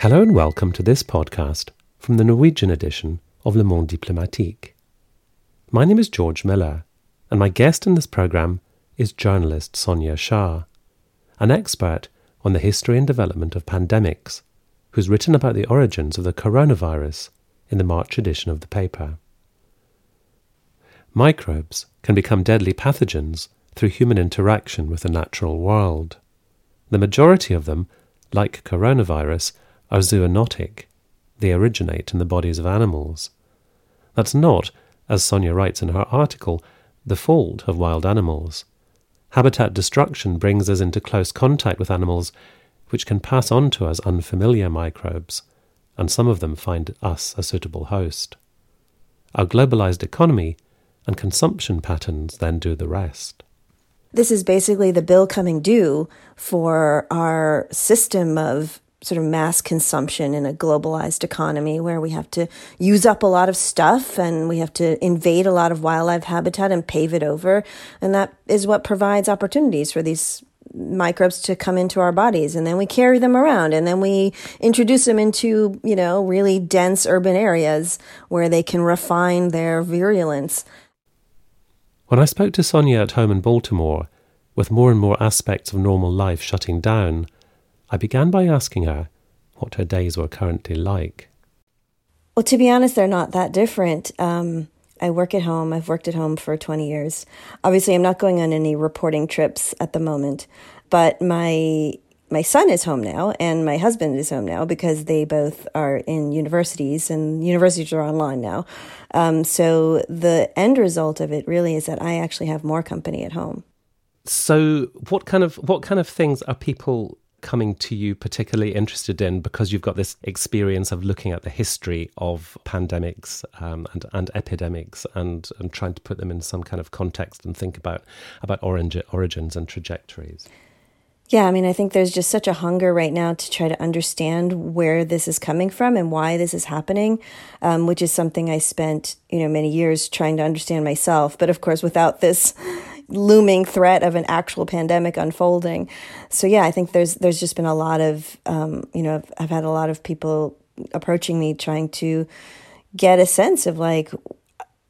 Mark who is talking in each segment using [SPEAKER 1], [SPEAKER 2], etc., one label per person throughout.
[SPEAKER 1] Hello and welcome to this podcast from the Norwegian edition of Le Monde Diplomatique. My name is George Miller, and my guest in this program is journalist Sonia Shah, an expert on the history and development of pandemics, who's written about the origins of the coronavirus in the March edition of the paper. Microbes can become deadly pathogens through human interaction with the natural world. The majority of them, like coronavirus, are zoonotic. They originate in the bodies of animals. That's not, as Sonia writes in her article, the fault of wild animals. Habitat destruction brings us into close contact with animals which can pass on to us unfamiliar microbes, and some of them find us a suitable host. Our globalized economy and consumption patterns then do the rest.
[SPEAKER 2] This is basically the bill coming due for our system of sort of mass consumption in a globalized economy where we have to use up a lot of stuff and we have to invade a lot of wildlife habitat and pave it over. And that is what provides opportunities for these microbes to come into our bodies and then we carry them around and then we introduce them into, you know, really dense urban areas where they can refine their virulence.
[SPEAKER 1] When I spoke to Sonia at home in Baltimore, with more and more aspects of normal life shutting down, I began by asking her what her days were currently like.
[SPEAKER 2] Well, to be honest, they're not that different. Um, I work at home. I've worked at home for 20 years. Obviously, I'm not going on any reporting trips at the moment, but my my son is home now and my husband is home now because they both are in universities and universities are online now. Um, so the end result of it really is that I actually have more company at home.
[SPEAKER 1] So what kind of what kind of things are people coming to you particularly interested in because you've got this experience of looking at the history of pandemics um, and, and epidemics and, and trying to put them in some kind of context and think about about origins and trajectories?
[SPEAKER 2] Yeah, I mean, I think there's just such a hunger right now to try to understand where this is coming from and why this is happening, um, which is something I spent, you know, many years trying to understand myself. But of course, without this looming threat of an actual pandemic unfolding, so yeah, I think there's there's just been a lot of, um, you know, I've, I've had a lot of people approaching me trying to get a sense of like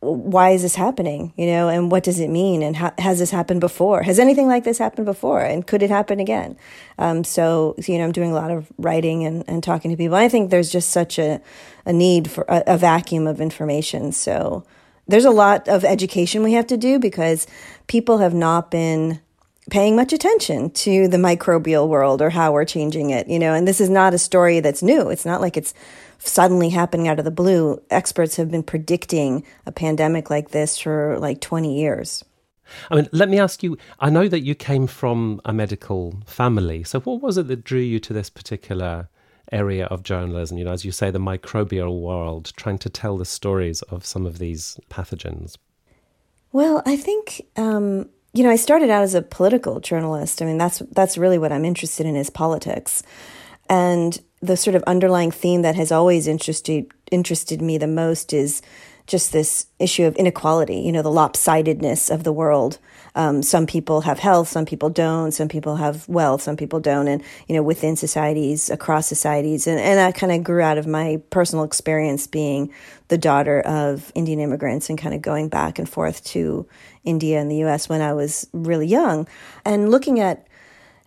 [SPEAKER 2] why is this happening you know and what does it mean and how, has this happened before? Has anything like this happened before and could it happen again? Um, so you know i'm doing a lot of writing and, and talking to people. I think there's just such a, a need for a, a vacuum of information. So there's a lot of education we have to do because people have not been paying much attention to the microbial world or how we're changing it you know and this is not a story that's new it's not like it's suddenly happening out of the blue. Experts have been predicting a pandemic like this for like 20 years.
[SPEAKER 1] I mean, let me ask you I know that you came from a medical family. So, what was it that drew you to this particular area of journalism? You know, as you say, the microbial world, trying to tell the stories of some of these pathogens?
[SPEAKER 2] Well, I think. Um, you know, I started out as a political journalist. I mean, that's that's really what I'm interested in is politics. And the sort of underlying theme that has always interested interested me the most is just this issue of inequality, you know, the lopsidedness of the world. Um, some people have health, some people don't, some people have wealth, some people don't, and, you know, within societies, across societies. And, and that kind of grew out of my personal experience being the daughter of Indian immigrants and kind of going back and forth to India and the US when I was really young. And looking at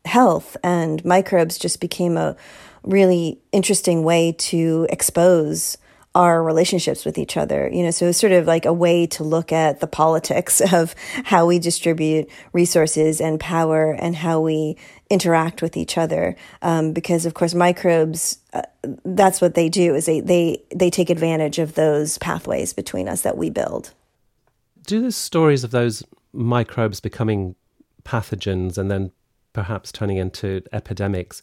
[SPEAKER 2] health and microbes just became a really interesting way to expose our relationships with each other. You know, so it's sort of like a way to look at the politics of how we distribute resources and power and how we interact with each other. Um, because of course, microbes, uh, that's what they do is they, they, they take advantage of those pathways between us that we build.
[SPEAKER 1] Do the stories of those microbes becoming pathogens and then perhaps turning into epidemics,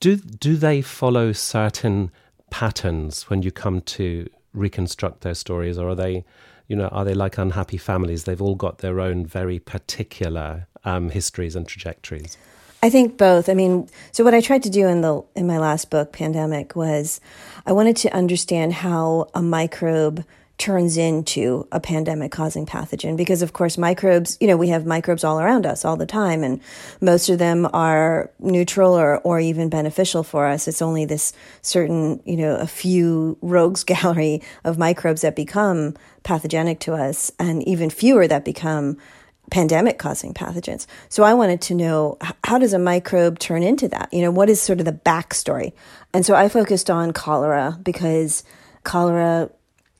[SPEAKER 1] do do they follow certain patterns when you come to reconstruct their stories, or are they, you know, are they like unhappy families? They've all got their own very particular um, histories and trajectories.
[SPEAKER 2] I think both. I mean, so what I tried to do in the in my last book, Pandemic, was I wanted to understand how a microbe turns into a pandemic causing pathogen because of course microbes you know we have microbes all around us all the time and most of them are neutral or, or even beneficial for us. It's only this certain you know a few rogues gallery of microbes that become pathogenic to us and even fewer that become pandemic causing pathogens. So i wanted to know how does a microbe turn into that? You know what is sort of the backstory? And so i focused on cholera because cholera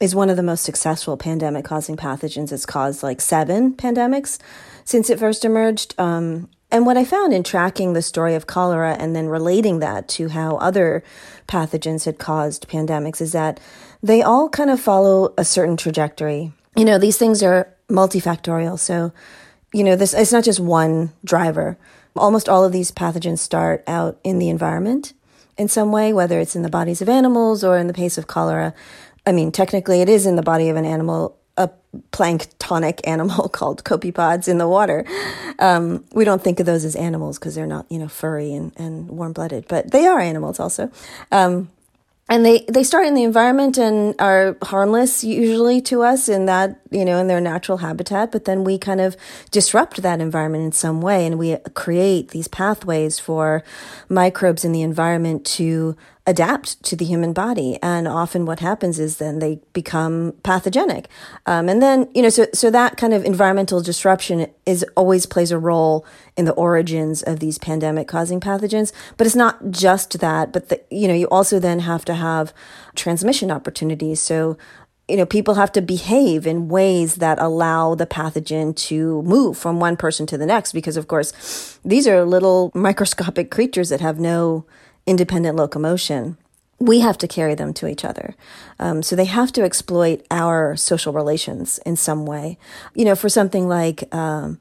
[SPEAKER 2] is one of the most successful pandemic causing pathogens. It's caused like seven pandemics since it first emerged. Um, and what I found in tracking the story of cholera and then relating that to how other pathogens had caused pandemics is that they all kind of follow a certain trajectory. You know, these things are multifactorial. So, you know, this it's not just one driver. Almost all of these pathogens start out in the environment in some way, whether it's in the bodies of animals or in the case of cholera, I mean, technically, it is in the body of an animal, a planktonic animal called copepods in the water. Um, we don't think of those as animals because they're not, you know, furry and, and warm blooded, but they are animals also. Um, and they, they start in the environment and are harmless usually to us in that, you know, in their natural habitat. But then we kind of disrupt that environment in some way and we create these pathways for microbes in the environment to adapt to the human body. And often what happens is then they become pathogenic. Um, and then, you know, so, so that kind of environmental disruption is always plays a role in the origins of these pandemic causing pathogens. But it's not just that, but the, you know, you also then have to have transmission opportunities. So, you know, people have to behave in ways that allow the pathogen to move from one person to the next because, of course, these are little microscopic creatures that have no independent locomotion, we have to carry them to each other. Um, so they have to exploit our social relations in some way. You know, for something like um,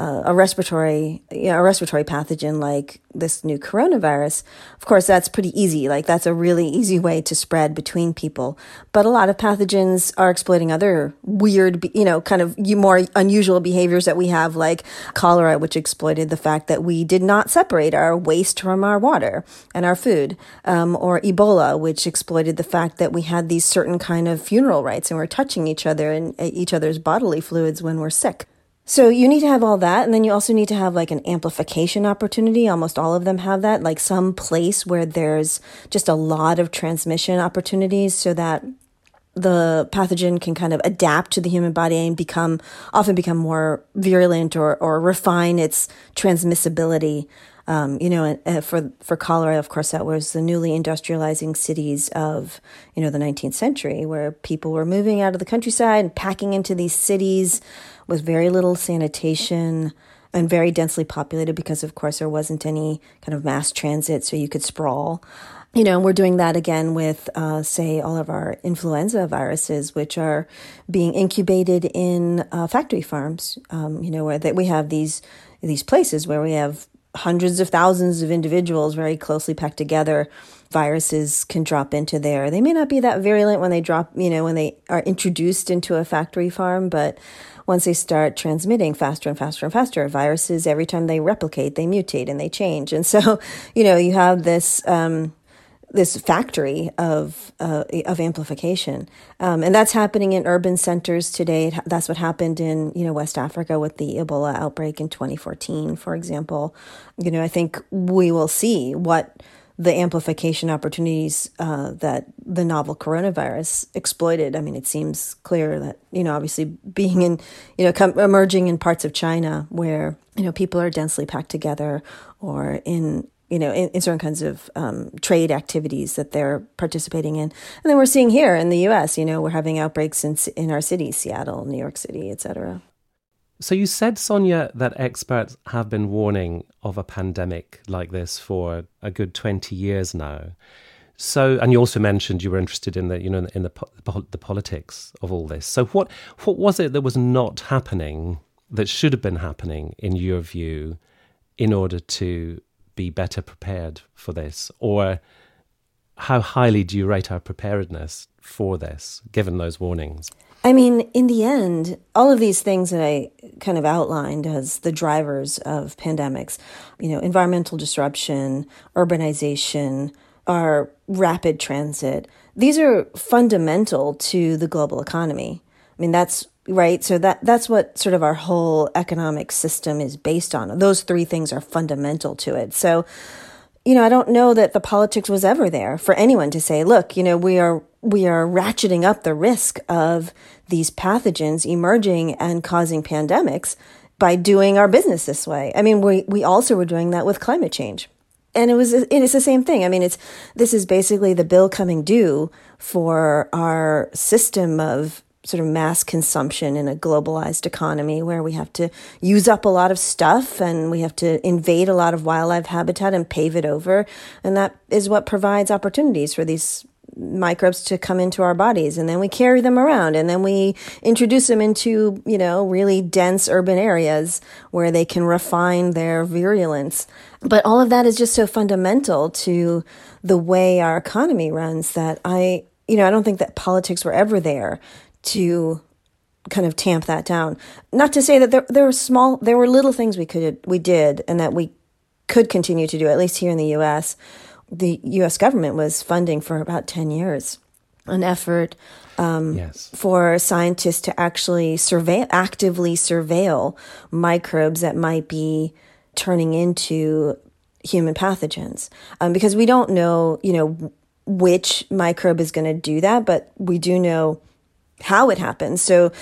[SPEAKER 2] uh, a respiratory, you know, a respiratory pathogen like this new coronavirus, of course, that's pretty easy. Like that's a really easy way to spread between people. But a lot of pathogens are exploiting other weird, you know, kind of more unusual behaviors that we have, like cholera, which exploited the fact that we did not separate our waste from our water and our food, um, or Ebola, which exploited the fact that we had these certain kind of funeral rites and we're touching each other and uh, each other's bodily fluids when we're sick. So you need to have all that. And then you also need to have like an amplification opportunity. Almost all of them have that, like some place where there's just a lot of transmission opportunities so that the pathogen can kind of adapt to the human body and become often become more virulent or, or refine its transmissibility. Um, you know, for for cholera, of course, that was the newly industrializing cities of you know the 19th century, where people were moving out of the countryside and packing into these cities with very little sanitation and very densely populated because, of course, there wasn't any kind of mass transit, so you could sprawl. You know, we're doing that again with, uh, say, all of our influenza viruses, which are being incubated in uh, factory farms. Um, you know, where that we have these these places where we have hundreds of thousands of individuals very closely packed together viruses can drop into there they may not be that virulent when they drop you know when they are introduced into a factory farm but once they start transmitting faster and faster and faster, viruses, every time they replicate, they mutate and they change. And so, you know, you have this. Um, this factory of uh, of amplification, um, and that's happening in urban centers today. That's what happened in you know West Africa with the Ebola outbreak in 2014, for example. You know, I think we will see what the amplification opportunities uh, that the novel coronavirus exploited. I mean, it seems clear that you know, obviously, being in you know, com- emerging in parts of China where you know people are densely packed together, or in you know, in, in certain kinds of um, trade activities that they're participating in, and then we're seeing here in the U.S. You know, we're having outbreaks in in our cities, Seattle, New York City, etc.
[SPEAKER 1] So you said, Sonia, that experts have been warning of a pandemic like this for a good 20 years now. So, and you also mentioned you were interested in the, you know, in the the politics of all this. So, what what was it that was not happening that should have been happening in your view, in order to be better prepared for this, or how highly do you rate our preparedness for this, given those warnings?
[SPEAKER 2] I mean, in the end, all of these things that I kind of outlined as the drivers of pandemics, you know, environmental disruption, urbanization, our rapid transit, these are fundamental to the global economy. I mean, that's right. So that that's what sort of our whole economic system is based on. Those three things are fundamental to it. So, you know, I don't know that the politics was ever there for anyone to say, look, you know, we are we are ratcheting up the risk of these pathogens emerging and causing pandemics by doing our business this way. I mean, we we also were doing that with climate change. And it was and it's the same thing. I mean, it's this is basically the bill coming due for our system of sort of mass consumption in a globalized economy where we have to use up a lot of stuff and we have to invade a lot of wildlife habitat and pave it over. And that is what provides opportunities for these microbes to come into our bodies and then we carry them around and then we introduce them into you know really dense urban areas where they can refine their virulence but all of that is just so fundamental to the way our economy runs that i you know i don't think that politics were ever there to kind of tamp that down. Not to say that there there were small there were little things we could we did and that we could continue to do at least here in the US. The US government was funding for about 10 years an effort um, yes. for scientists to actually survey actively surveil microbes that might be turning into human pathogens um, because we don't know you know which microbe is going to do that but we do know how it happens. So,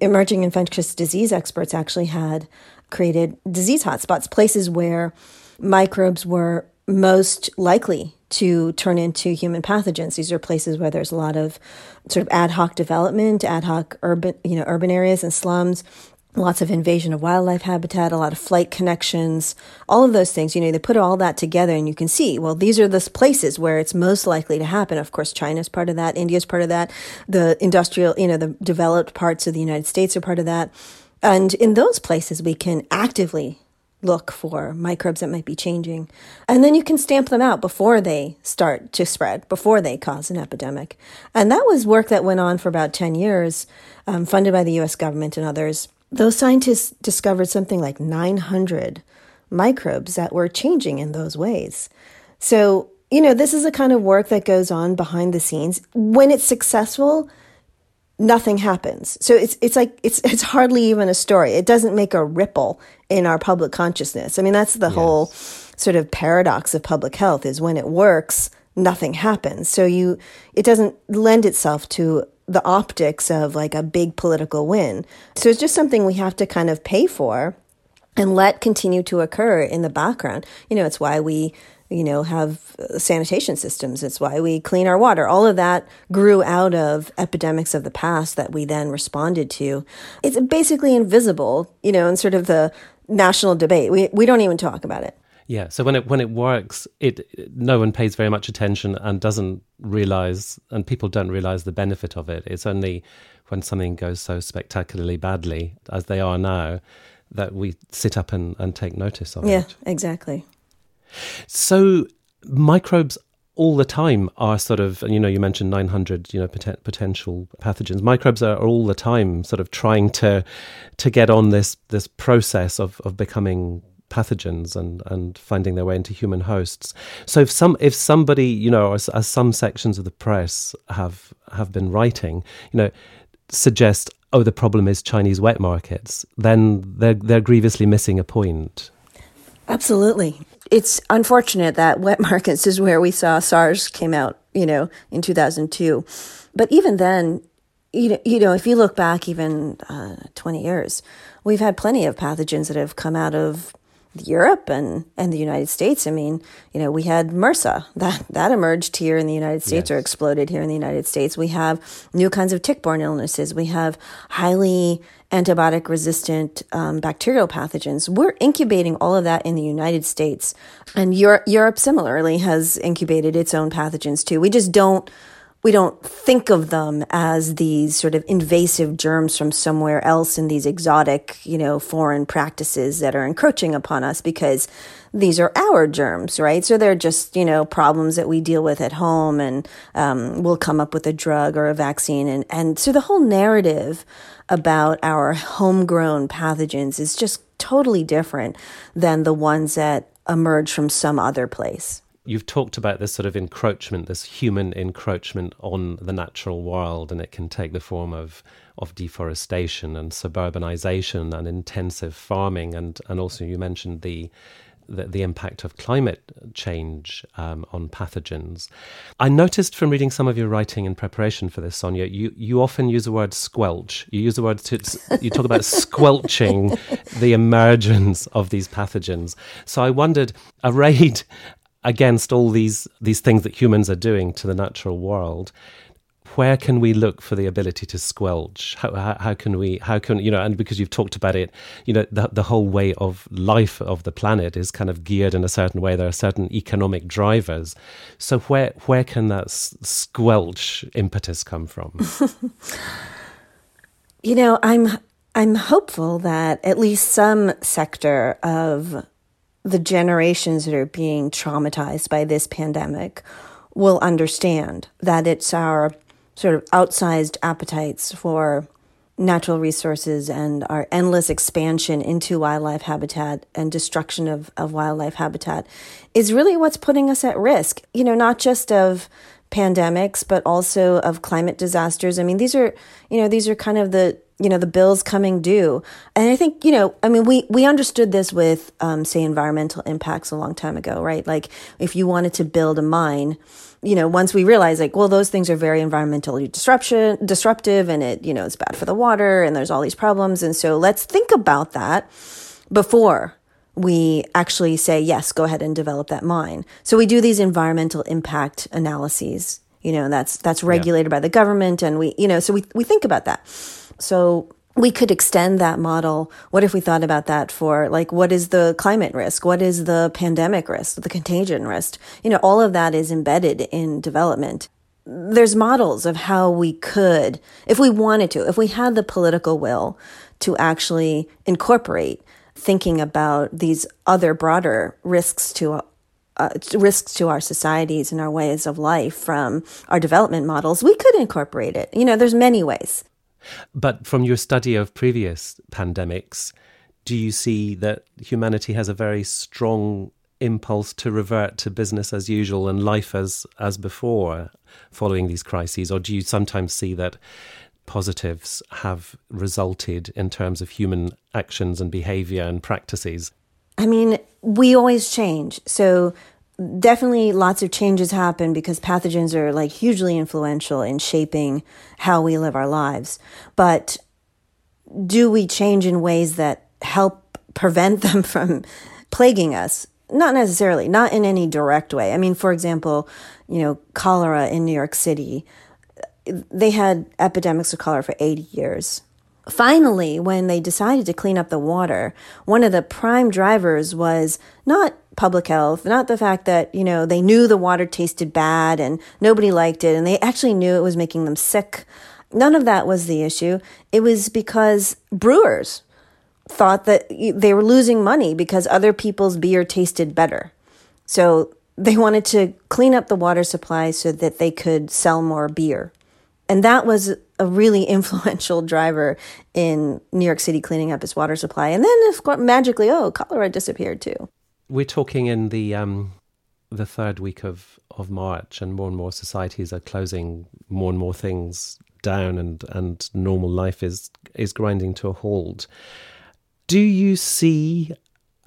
[SPEAKER 2] emerging infectious disease experts actually had created disease hotspots, places where microbes were most likely to turn into human pathogens. These are places where there's a lot of sort of ad hoc development, ad hoc urban, you know, urban areas and slums lots of invasion of wildlife habitat, a lot of flight connections, all of those things. You know, they put all that together and you can see, well, these are the places where it's most likely to happen. Of course, China's part of that, India's part of that, the industrial, you know, the developed parts of the United States are part of that. And in those places, we can actively look for microbes that might be changing. And then you can stamp them out before they start to spread, before they cause an epidemic. And that was work that went on for about 10 years, um, funded by the US government and others those scientists discovered something like 900 microbes that were changing in those ways. So, you know, this is a kind of work that goes on behind the scenes. When it's successful, nothing happens. So it's it's like it's it's hardly even a story. It doesn't make a ripple in our public consciousness. I mean, that's the yes. whole sort of paradox of public health is when it works, nothing happens. So you it doesn't lend itself to the optics of like a big political win. So it's just something we have to kind of pay for and let continue to occur in the background. You know, it's why we you know, have uh, sanitation systems. It's why we clean our water. All of that grew out of epidemics of the past that we then responded to. It's basically invisible, you know, in sort of the national debate. We we don't even talk about it.
[SPEAKER 1] Yeah. So when it when it works, it no one pays very much attention and doesn't realize, and people don't realize the benefit of it. It's only when something goes so spectacularly badly as they are now that we sit up and, and take notice of
[SPEAKER 2] yeah,
[SPEAKER 1] it.
[SPEAKER 2] Yeah, exactly.
[SPEAKER 1] So microbes all the time are sort of, and you know, you mentioned 900, you know, pot- potential pathogens. Microbes are, are, all the time sort of trying to to get on this this process of of becoming pathogens and, and finding their way into human hosts. So if some if somebody you know as, as some sections of the press have have been writing, you know, suggest oh the problem is Chinese wet markets, then they're they're grievously missing a point.
[SPEAKER 2] Absolutely. It's unfortunate that wet markets is where we saw SARS came out, you know, in 2002. But even then, you know, you know if you look back even uh, 20 years, we've had plenty of pathogens that have come out of Europe and, and the United States. I mean, you know, we had MRSA that, that emerged here in the United States yes. or exploded here in the United States. We have new kinds of tick-borne illnesses. We have highly antibiotic resistant um, bacterial pathogens. We're incubating all of that in the United States. And Europe, Europe similarly has incubated its own pathogens too. We just don't we don't think of them as these sort of invasive germs from somewhere else in these exotic, you know, foreign practices that are encroaching upon us because these are our germs, right? So they're just, you know, problems that we deal with at home and um, we'll come up with a drug or a vaccine. And, and so the whole narrative about our homegrown pathogens is just totally different than the ones that emerge from some other place
[SPEAKER 1] you've talked about this sort of encroachment, this human encroachment on the natural world, and it can take the form of of deforestation and suburbanization and intensive farming, and and also you mentioned the the, the impact of climate change um, on pathogens. I noticed from reading some of your writing in preparation for this, Sonia, you, you often use the word squelch. You use the word to, you talk about squelching the emergence of these pathogens. So I wondered, a arrayed against all these these things that humans are doing to the natural world, where can we look for the ability to squelch? How, how, how, can we, how can, you know, and because you've talked about it, you know, the, the whole way of life of the planet is kind of geared in a certain way. There are certain economic drivers. So where, where can that squelch impetus come from?
[SPEAKER 2] you know, I'm, I'm hopeful that at least some sector of the generations that are being traumatized by this pandemic will understand that it's our sort of outsized appetites for natural resources and our endless expansion into wildlife habitat and destruction of, of wildlife habitat is really what's putting us at risk. You know, not just of pandemics, but also of climate disasters. I mean, these are, you know, these are kind of the you know the bills coming due and i think you know i mean we we understood this with um, say environmental impacts a long time ago right like if you wanted to build a mine you know, once we realize like, well, those things are very environmentally disruption disruptive and it, you know, it's bad for the water and there's all these problems. And so let's think about that before we actually say, yes, go ahead and develop that mine. So we do these environmental impact analyses, you know, that's, that's regulated yeah. by the government. And we, you know, so we, we think about that. So we could extend that model. What if we thought about that for like, what is the climate risk? What is the pandemic risk? The contagion risk? You know, all of that is embedded in development. There's models of how we could, if we wanted to, if we had the political will to actually incorporate thinking about these other broader risks to uh, risks to our societies and our ways of life from our development models, we could incorporate it. You know, there's many ways.
[SPEAKER 1] But from your study of previous pandemics, do you see that humanity has a very strong impulse to revert to business as usual and life as as before following these crises? Or do you sometimes see that positives have resulted in terms of human actions and behavior and practices?
[SPEAKER 2] I mean we always change. So definitely lots of changes happen because pathogens are like hugely influential in shaping how we live our lives. But do we change in ways that help prevent them from plaguing us? Not necessarily, not in any direct way. I mean, for example, you know, cholera in New York City, they had epidemics of cholera for 80 years. Finally, when they decided to clean up the water, one of the prime drivers was not public health, not the fact that, you know, they knew the water tasted bad and nobody liked it and they actually knew it was making them sick. None of that was the issue. It was because brewers thought that they were losing money because other people's beer tasted better. So they wanted to clean up the water supply so that they could sell more beer. And that was a really influential driver in New York City cleaning up its water supply. And then, of course, magically, oh, cholera disappeared too
[SPEAKER 1] we're talking in the um, the third week of, of March, and more and more societies are closing more and more things down, and, and normal life is is grinding to a halt. Do you see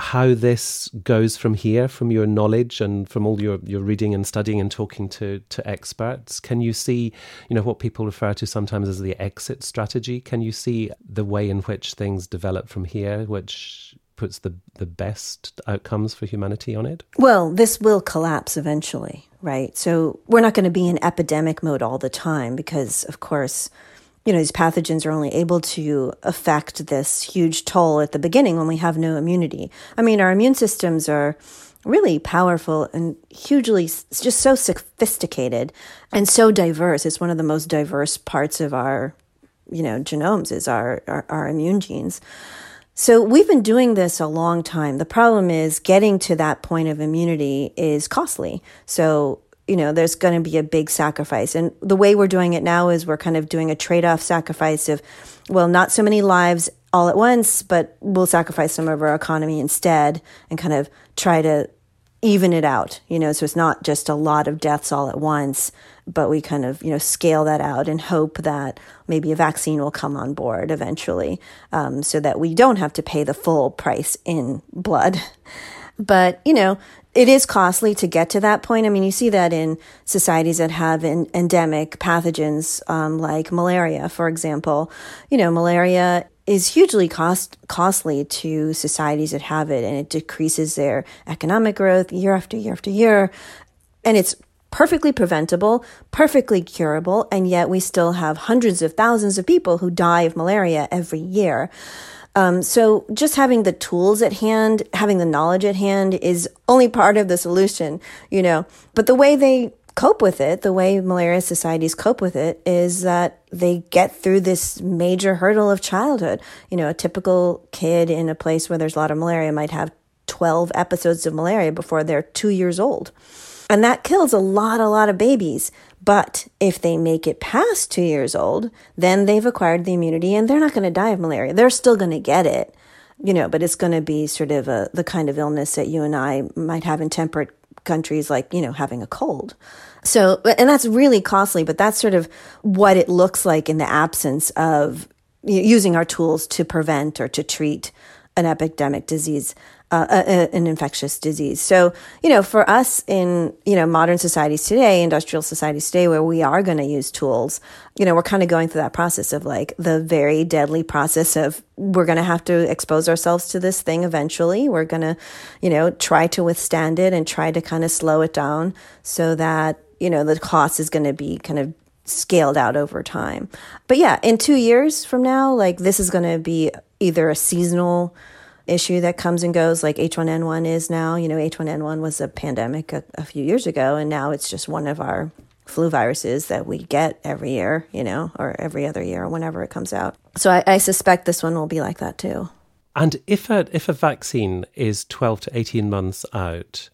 [SPEAKER 1] how this goes from here, from your knowledge and from all your, your reading and studying and talking to, to experts? Can you see, you know, what people refer to sometimes as the exit strategy? Can you see the way in which things develop from here, which puts the, the best outcomes for humanity on it?
[SPEAKER 2] Well, this will collapse eventually, right? So we're not going to be in epidemic mode all the time because, of course, you know, these pathogens are only able to affect this huge toll at the beginning when we have no immunity. I mean, our immune systems are really powerful and hugely just so sophisticated and so diverse. It's one of the most diverse parts of our, you know, genomes is our, our, our immune genes. So we've been doing this a long time. The problem is getting to that point of immunity is costly. So, you know, there's going to be a big sacrifice. And the way we're doing it now is we're kind of doing a trade off sacrifice of, well, not so many lives all at once, but we'll sacrifice some of our economy instead and kind of try to even it out, you know, so it's not just a lot of deaths all at once, but we kind of, you know, scale that out and hope that maybe a vaccine will come on board eventually um, so that we don't have to pay the full price in blood. But, you know, it is costly to get to that point. I mean, you see that in societies that have an endemic pathogens um, like malaria, for example. You know, malaria is hugely cost costly to societies that have it, and it decreases their economic growth year after year after year, and it's perfectly preventable, perfectly curable, and yet we still have hundreds of thousands of people who die of malaria every year. Um, so just having the tools at hand, having the knowledge at hand is only part of the solution, you know. But the way they cope with it, the way malaria societies cope with it, is that they get through this major hurdle of childhood. You know, a typical kid in a place where there's a lot of malaria might have 12 episodes of malaria before they're two years old. And that kills a lot, a lot of babies. But if they make it past two years old, then they've acquired the immunity and they're not going to die of malaria. They're still going to get it, you know, but it's going to be sort of a, the kind of illness that you and I might have in temperate countries, like, you know, having a cold. So, and that's really costly, but that's sort of what it looks like in the absence of using our tools to prevent or to treat an epidemic disease uh, a, an infectious disease. So, you know, for us in, you know, modern societies today, industrial societies today, where we are going to use tools, you know, we're kind of going through that process of like the very deadly process of we're going to have to expose ourselves to this thing eventually. We're going to, you know, try to withstand it and try to kind of slow it down so that, you know, the cost is going to be kind of scaled out over time. But yeah, in two years from now, like this is going to be either a seasonal issue that comes and goes like H1N1 is now. You know, H1N1 was a pandemic a, a, few years ago, and now it's just one of our flu viruses that we get every year, you know, or every other year, or whenever it comes out. So I, I suspect this one will be like that too.
[SPEAKER 1] And if a, if a vaccine is 12 to 18 months out,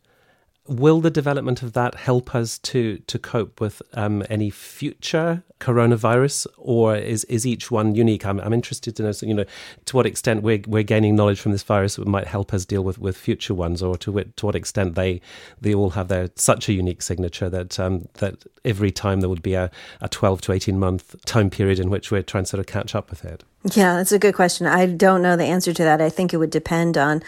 [SPEAKER 1] will the development of that help us to to cope with um, any future coronavirus, or is is each one unique? I'm, I'm interested to know, so, you know, to what extent we're we're gaining knowledge from this virus that might help us deal with, with future ones, or to to what extent they they all have their such a unique signature that um, that every time there would be a, a 12 to 18 month time period in which we're trying to sort of catch up with it.
[SPEAKER 2] Yeah, that's a good question. I don't know the answer to that. I think it would depend on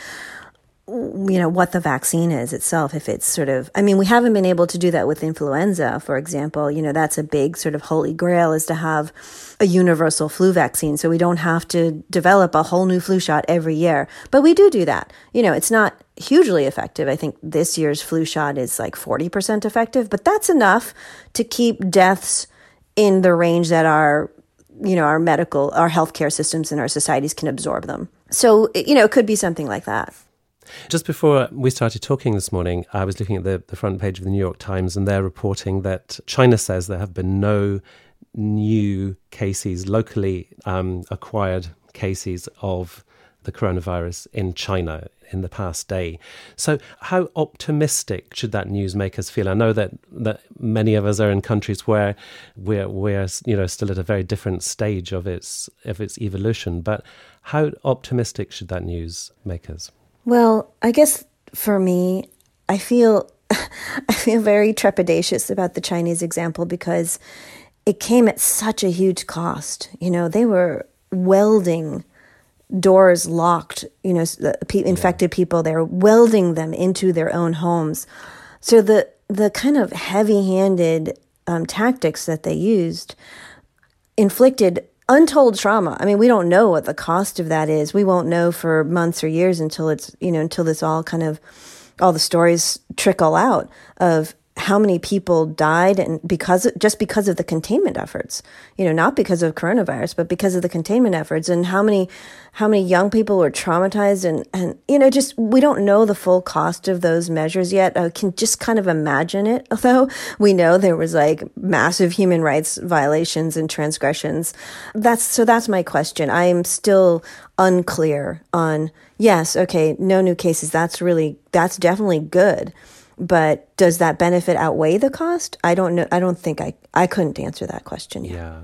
[SPEAKER 2] you know what the vaccine is itself if it's sort of i mean we haven't been able to do that with influenza for example. You know that's a big sort of holy grail is to have a universal flu vaccine. So we don't have to develop a whole new flu shot every year. But we do do that. You know it's not hugely effective. I think this year's flu shot is like 40% effective but that's enough to keep deaths in the range that our you know our medical our healthcare systems and our societies can absorb them. So you know it could be something like that
[SPEAKER 1] just before we started talking this morning, I was looking at the, the front page of the New York Times, and they're reporting that China says there have been no new cases, locally um, acquired cases of the coronavirus in China in the past day. So, how optimistic should that news make us feel? I know that, that many of us are in countries where we're we're you know still at a very different stage of its of its evolution. But how optimistic should that news make us?
[SPEAKER 2] Well, I guess for me, I feel I feel very trepidatious about the Chinese example because it came at such a huge cost. You know, they were welding doors locked, you know, infected people, they were welding them into their own homes. So the the kind of heavy-handed um, tactics that they used inflicted untold trauma. I mean, we don't know what the cost of that is. We won't know for months or years until it's, you know, until this all kind of, all the stories trickle out of how many people died and because just because of the containment efforts. You know not because of coronavirus but because of the containment efforts and how many how many young people were traumatized and and you know just we don't know the full cost of those measures yet. I can just kind of imagine it although we know there was like massive human rights violations and transgressions. That's so that's my question. I'm still unclear on yes okay no new cases. That's really that's definitely good but does that benefit outweigh the cost? I don't know. I don't think I I couldn't answer that question yet.
[SPEAKER 1] Yeah.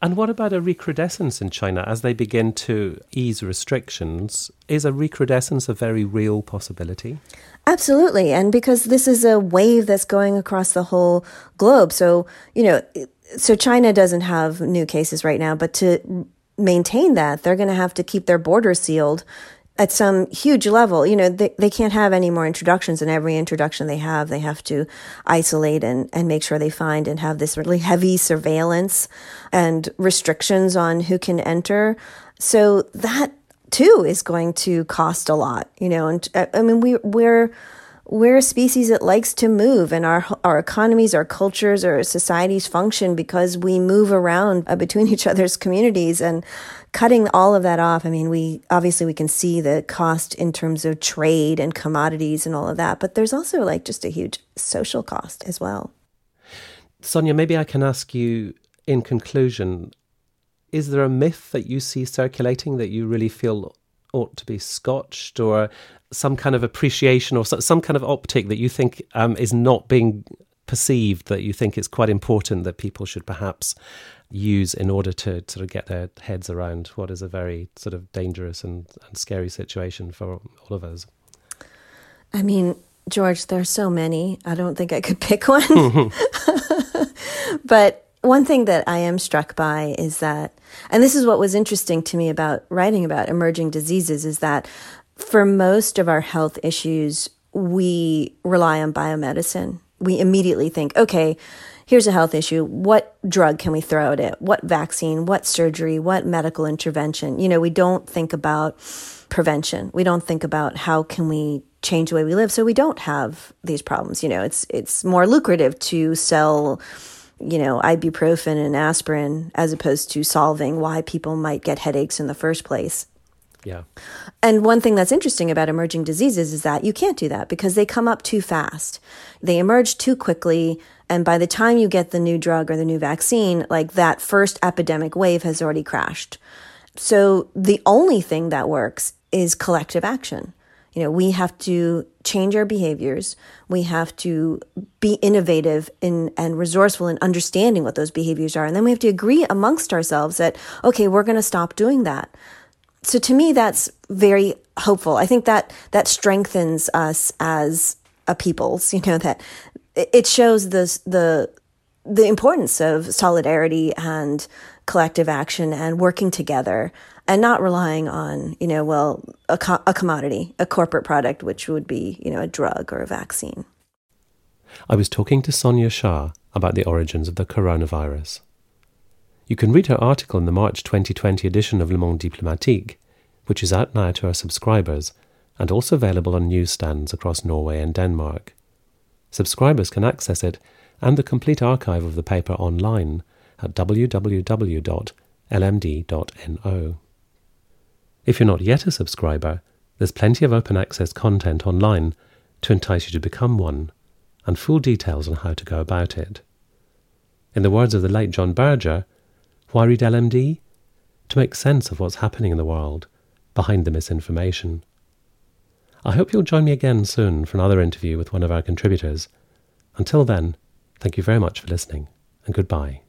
[SPEAKER 1] And what about a recrudescence in China as they begin to ease restrictions? Is a recrudescence a very real possibility?
[SPEAKER 2] Absolutely. And because this is a wave that's going across the whole globe. So, you know, so China doesn't have new cases right now, but to maintain that, they're going to have to keep their borders sealed at some huge level. You know, they, they can't have any more introductions, and every introduction they have, they have to isolate and, and make sure they find and have this really heavy surveillance and restrictions on who can enter. So that too is going to cost a lot, you know, and I mean, we, we're, we're a species that likes to move and our our economies our cultures our societies function because we move around uh, between each other's communities and cutting all of that off i mean we obviously we can see the cost in terms of trade and commodities and all of that but there's also like just a huge social cost as well.
[SPEAKER 1] Sonia maybe i can ask you in conclusion is there a myth that you see circulating that you really feel ought to be scotched or some kind of appreciation or some kind of optic that you think um, is not being perceived that you think it's quite important that people should perhaps use in order to sort of get their heads around what is a very sort of dangerous and, and scary situation for all of us?
[SPEAKER 2] I mean, George, there are so many. I don't think I could pick one. but one thing that I am struck by is that, and this is what was interesting to me about writing about emerging diseases, is that for most of our health issues, we rely on biomedicine. We immediately think, okay, here's a health issue. What drug can we throw at it? What vaccine? What surgery? What medical intervention? You know, we don't think about prevention. We don't think about how can we change the way we live so we don't have these problems. You know, it's it's more lucrative to sell you know, ibuprofen and aspirin as opposed to solving why people might get headaches in the first place.
[SPEAKER 1] Yeah.
[SPEAKER 2] And one thing that's interesting about emerging diseases is that you can't do that because they come up too fast. They emerge too quickly. And by the time you get the new drug or the new vaccine, like that first epidemic wave has already crashed. So the only thing that works is collective action. You know, we have to change our behaviors. We have to be innovative in, and resourceful in understanding what those behaviors are. And then we have to agree amongst ourselves that, okay, we're going to stop doing that so to me that's very hopeful. I think that that strengthens us as a peoples you know that it shows the the the importance of solidarity and collective action and working together and not relying on you know well a, co- a commodity a corporate product which would be you know a drug or a vaccine.
[SPEAKER 1] I was talking to sonia shah about the origins of the coronavirus you can read her article in the March 2020 edition of Le Monde Diplomatique, which is out now to our subscribers and also available on newsstands across Norway and Denmark. Subscribers can access it and the complete archive of the paper online at www.lmd.no. If you're not yet a subscriber, there's plenty of open access content online to entice you to become one, and full details on how to go about it. In the words of the late John Berger, why LMD? To make sense of what's happening in the world, behind the misinformation. I hope you'll join me again soon for another interview with one of our contributors. Until then, thank you very much for listening, and goodbye.